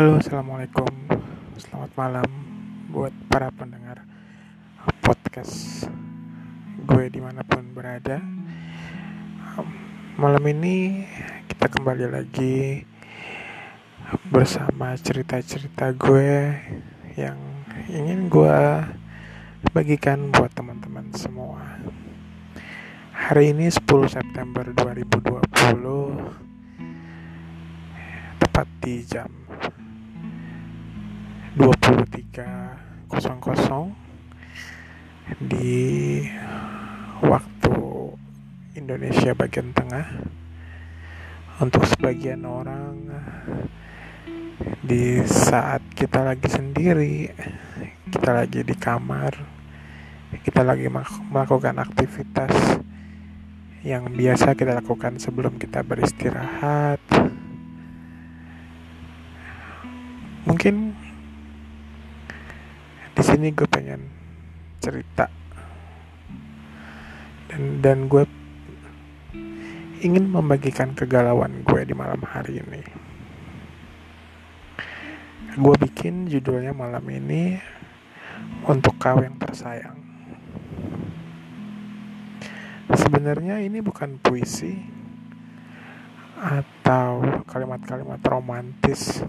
Halo, assalamualaikum, selamat malam buat para pendengar podcast gue di mana pun berada. Malam ini kita kembali lagi bersama cerita-cerita gue yang ingin gue bagikan buat teman-teman semua. Hari ini 10 September 2020 tepat di jam 23.00 di waktu Indonesia bagian tengah. Untuk sebagian orang di saat kita lagi sendiri kita lagi di kamar kita lagi melakukan aktivitas yang biasa kita lakukan sebelum kita beristirahat di sini gue pengen cerita. Dan dan gue ingin membagikan kegalauan gue di malam hari ini. Gue bikin judulnya malam ini untuk kau yang tersayang. Sebenarnya ini bukan puisi atau kalimat-kalimat romantis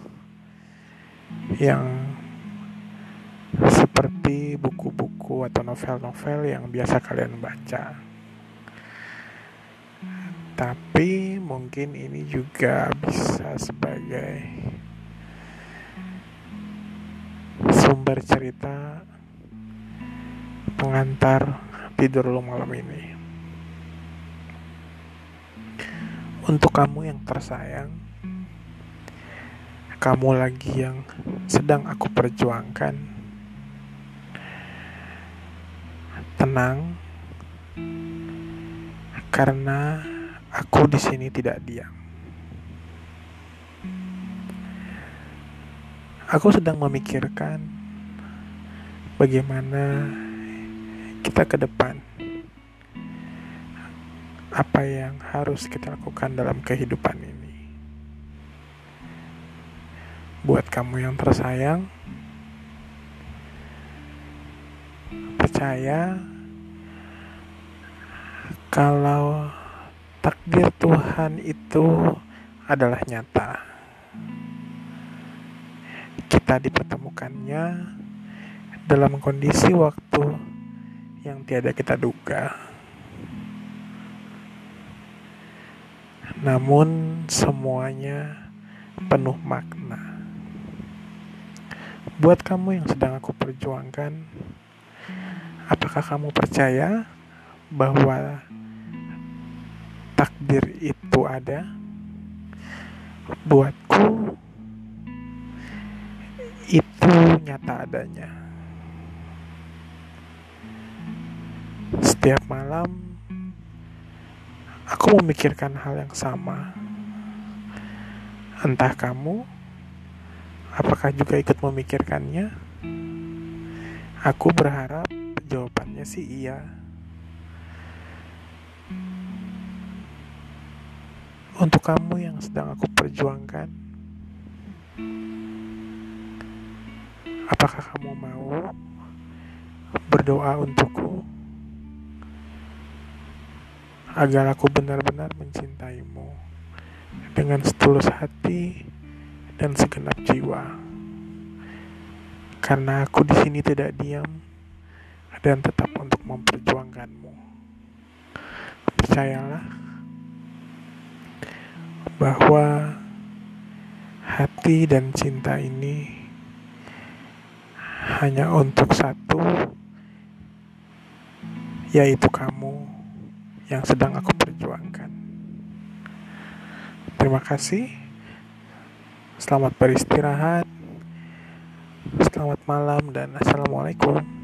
yang seperti buku-buku atau novel-novel yang biasa kalian baca. Tapi mungkin ini juga bisa sebagai sumber cerita pengantar tidur lo malam ini. Untuk kamu yang tersayang, kamu lagi yang sedang aku perjuangkan. Tenang, karena aku di sini tidak diam. Aku sedang memikirkan bagaimana kita ke depan. Apa yang harus kita lakukan dalam kehidupan ini buat kamu yang tersayang percaya kalau takdir Tuhan itu adalah nyata kita dipertemukannya dalam kondisi waktu yang tiada kita duga. Namun semuanya penuh makna. Buat kamu yang sedang aku perjuangkan, apakah kamu percaya bahwa takdir itu ada? Buatku, itu nyata adanya. Setiap malam, aku memikirkan hal yang sama. Entah kamu Apakah juga ikut memikirkannya? Aku berharap jawabannya sih iya. Untuk kamu yang sedang aku perjuangkan, apakah kamu mau berdoa untukku agar aku benar-benar mencintaimu dengan setulus hati? dan segenap jiwa. Karena aku di sini tidak diam dan tetap untuk memperjuangkanmu. Percayalah bahwa hati dan cinta ini hanya untuk satu, yaitu kamu yang sedang aku perjuangkan. Terima kasih. Selamat beristirahat. Selamat malam dan assalamualaikum.